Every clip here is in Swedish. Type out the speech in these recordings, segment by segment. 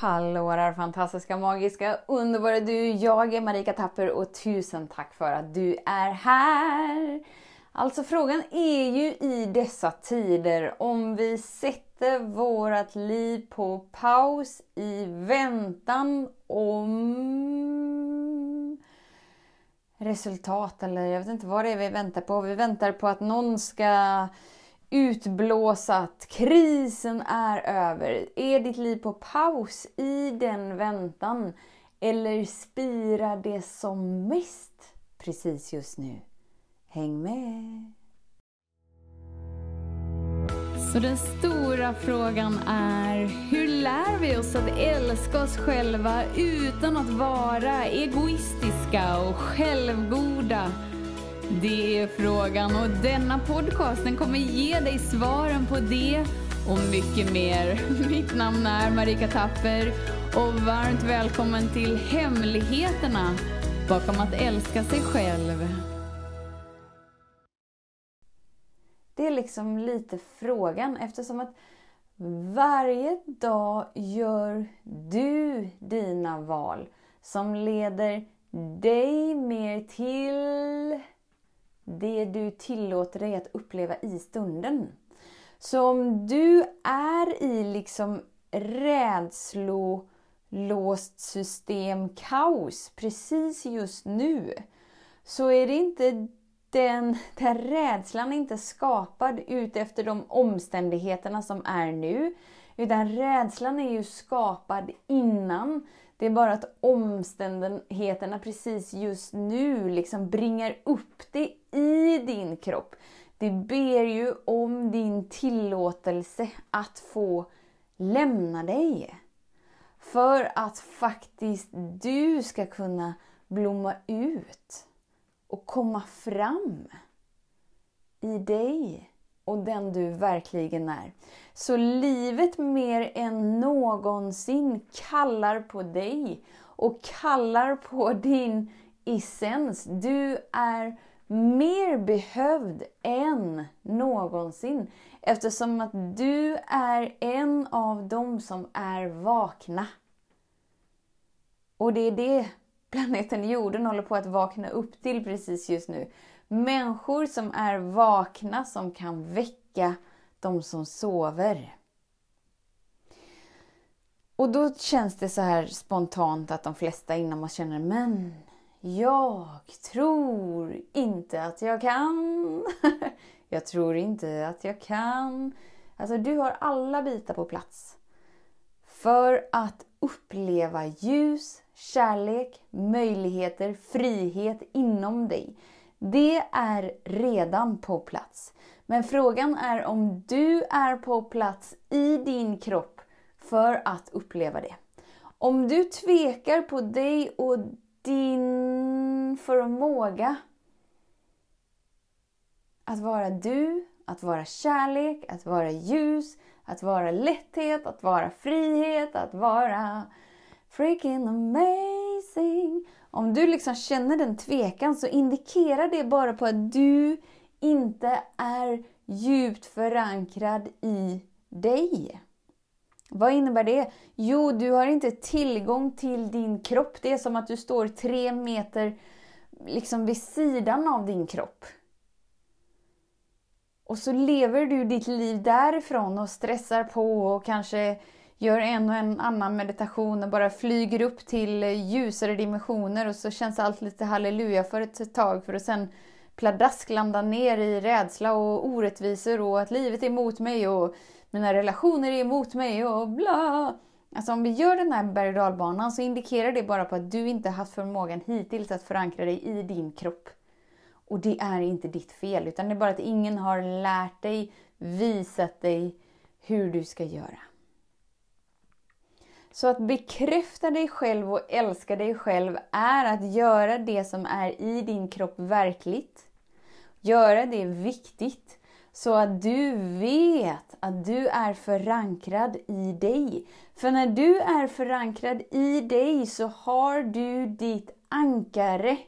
Hallå där fantastiska, magiska, underbara du! Jag är Marika Tapper och tusen tack för att du är här! Alltså frågan är ju i dessa tider om vi sätter vårt liv på paus i väntan om resultat eller jag vet inte vad det är vi väntar på. Vi väntar på att någon ska Utblåsat, krisen är över. Är ditt liv på paus i den väntan? Eller spirar det som mest precis just nu? Häng med! Så den stora frågan är, hur lär vi oss att älska oss själva utan att vara egoistiska och självgoda? Det är frågan och denna podcast den kommer ge dig svaren på det och mycket mer. Mitt namn är Marika Tapper och varmt välkommen till Hemligheterna bakom att älska sig själv. Det är liksom lite frågan eftersom att varje dag gör du dina val som leder dig mer till det du tillåter dig att uppleva i stunden. Så om du är i liksom rädslolåst system kaos precis just nu så är det inte den, den rädslan är inte skapad utefter de omständigheterna som är nu. Utan rädslan är ju skapad innan. Det är bara att omständigheterna precis just nu liksom bringar upp det i din kropp. Det ber ju om din tillåtelse att få lämna dig. För att faktiskt du ska kunna blomma ut och komma fram i dig och den du verkligen är. Så livet mer än någonsin kallar på dig och kallar på din essens. Du är mer behövd än någonsin eftersom att du är en av dem som är vakna. Och det är det planeten jorden håller på att vakna upp till precis just nu. Människor som är vakna, som kan väcka de som sover. Och då känns det så här spontant att de flesta inom oss känner, men jag tror inte att jag kan. jag tror inte att jag kan. Alltså du har alla bitar på plats. För att uppleva ljus, kärlek, möjligheter, frihet inom dig. Det är redan på plats. Men frågan är om du är på plats i din kropp för att uppleva det. Om du tvekar på dig och din förmåga att vara du, att vara kärlek, att vara ljus, att vara lätthet, att vara frihet, att vara freaking amazing. Om du liksom känner den tvekan så indikerar det bara på att du inte är djupt förankrad i dig. Vad innebär det? Jo, du har inte tillgång till din kropp. Det är som att du står tre meter liksom vid sidan av din kropp. Och så lever du ditt liv därifrån och stressar på och kanske gör en och en annan meditation och bara flyger upp till ljusare dimensioner och så känns allt lite halleluja för ett tag för att sen pladask landa ner i rädsla och orättvisor och att livet är emot mig och mina relationer är emot mig och bla. Alltså om vi gör den här berg och dalbanan så indikerar det bara på att du inte haft förmågan hittills att förankra dig i din kropp. Och det är inte ditt fel, utan det är bara att ingen har lärt dig, visat dig hur du ska göra. Så att bekräfta dig själv och älska dig själv är att göra det som är i din kropp verkligt. Göra det viktigt. Så att du vet att du är förankrad i dig. För när du är förankrad i dig så har du ditt ankare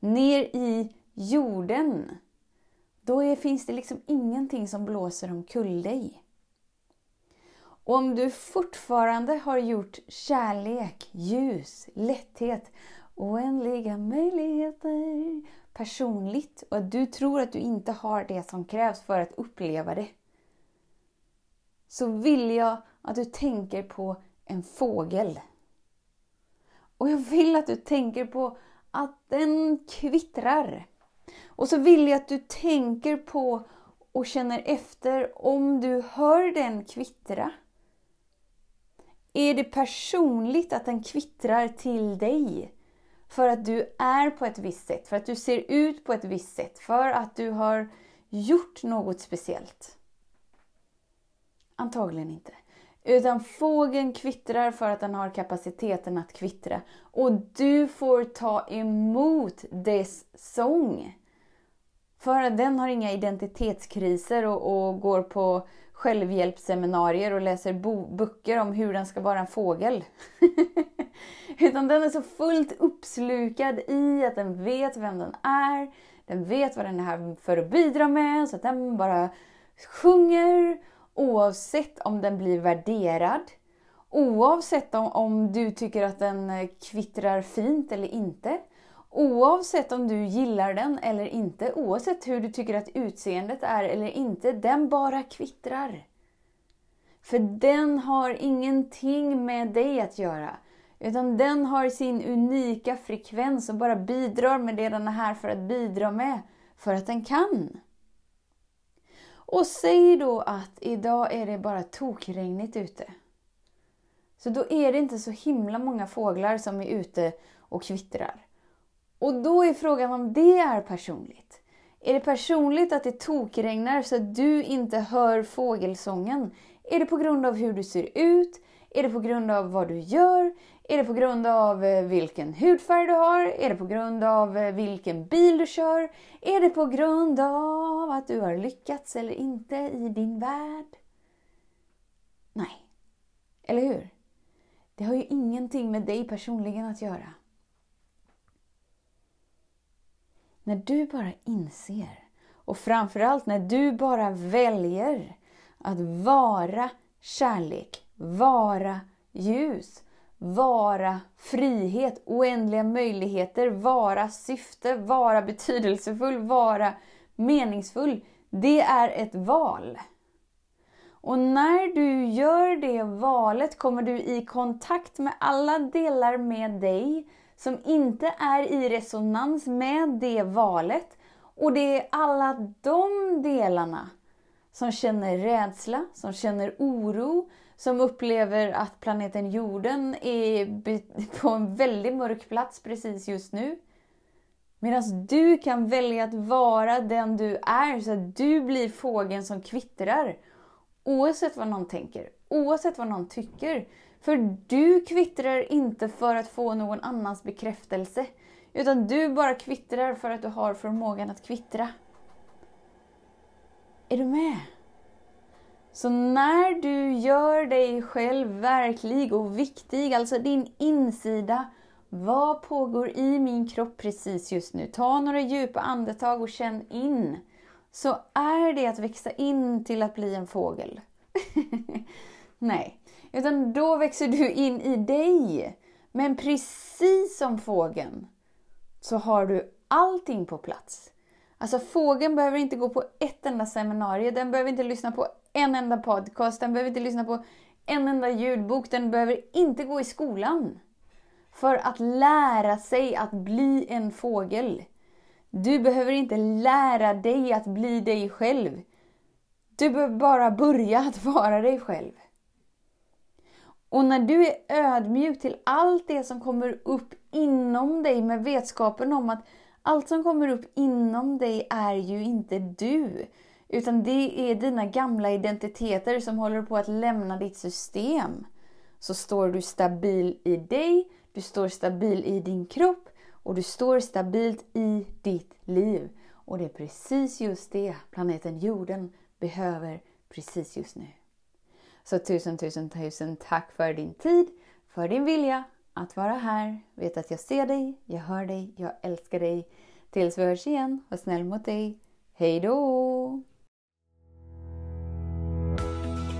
ner i jorden. Då är, finns det liksom ingenting som blåser omkull dig. Och om du fortfarande har gjort kärlek, ljus, lätthet, oändliga möjligheter personligt och att du tror att du inte har det som krävs för att uppleva det. Så vill jag att du tänker på en fågel. Och jag vill att du tänker på att den kvittrar. Och så vill jag att du tänker på och känner efter om du hör den kvittra. Är det personligt att den kvittrar till dig? För att du är på ett visst sätt, för att du ser ut på ett visst sätt, för att du har gjort något speciellt? Antagligen inte. Utan fågeln kvittrar för att den har kapaciteten att kvittra. Och du får ta emot dess sång. För att den har inga identitetskriser och, och går på självhjälpsseminarier och läser böcker om hur den ska vara en fågel. Utan den är så fullt uppslukad i att den vet vem den är. Den vet vad den är här för att bidra med. Så att den bara sjunger oavsett om den blir värderad. Oavsett om, om du tycker att den eh, kvittrar fint eller inte. Oavsett om du gillar den eller inte, oavsett hur du tycker att utseendet är eller inte, den bara kvittrar. För den har ingenting med dig att göra. Utan den har sin unika frekvens och bara bidrar med det den är här för att bidra med. För att den kan. Och säg då att idag är det bara tokregnigt ute. Så då är det inte så himla många fåglar som är ute och kvittrar. Och då är frågan om det är personligt. Är det personligt att det tokregnar så att du inte hör fågelsången? Är det på grund av hur du ser ut? Är det på grund av vad du gör? Är det på grund av eh, vilken hudfärg du har? Är det på grund av eh, vilken bil du kör? Är det på grund av att du har lyckats eller inte i din värld? Nej. Eller hur? Det har ju ingenting med dig personligen att göra. När du bara inser och framförallt när du bara väljer att vara kärlek, vara ljus, vara frihet, oändliga möjligheter, vara syfte, vara betydelsefull, vara meningsfull. Det är ett val. Och när du gör det valet kommer du i kontakt med alla delar med dig som inte är i resonans med det valet. Och det är alla de delarna som känner rädsla, som känner oro, som upplever att planeten jorden är på en väldigt mörk plats precis just nu. Medan du kan välja att vara den du är, så att du blir fågeln som kvittrar. Oavsett vad någon tänker, oavsett vad någon tycker. För du kvittrar inte för att få någon annans bekräftelse. Utan du bara kvittrar för att du har förmågan att kvittra. Är du med? Så när du gör dig själv verklig och viktig, alltså din insida, vad pågår i min kropp precis just nu? Ta några djupa andetag och känn in. Så är det att växa in till att bli en fågel. Nej, utan då växer du in i dig. Men precis som fågeln så har du allting på plats. Alltså fågeln behöver inte gå på ett enda seminarium, den behöver inte lyssna på en enda podcast, den behöver inte lyssna på en enda ljudbok, den behöver inte gå i skolan. För att lära sig att bli en fågel. Du behöver inte lära dig att bli dig själv. Du behöver bara börja att vara dig själv. Och när du är ödmjuk till allt det som kommer upp inom dig med vetskapen om att allt som kommer upp inom dig är ju inte du. Utan det är dina gamla identiteter som håller på att lämna ditt system. Så står du stabil i dig, du står stabil i din kropp och du står stabilt i ditt liv. Och det är precis just det planeten jorden behöver precis just nu. Så tusen, tusen, tusen tack för din tid, för din vilja att vara här. Vet att jag ser dig, jag hör dig, jag älskar dig. Tills vi hörs igen, var snäll mot dig. Hej då!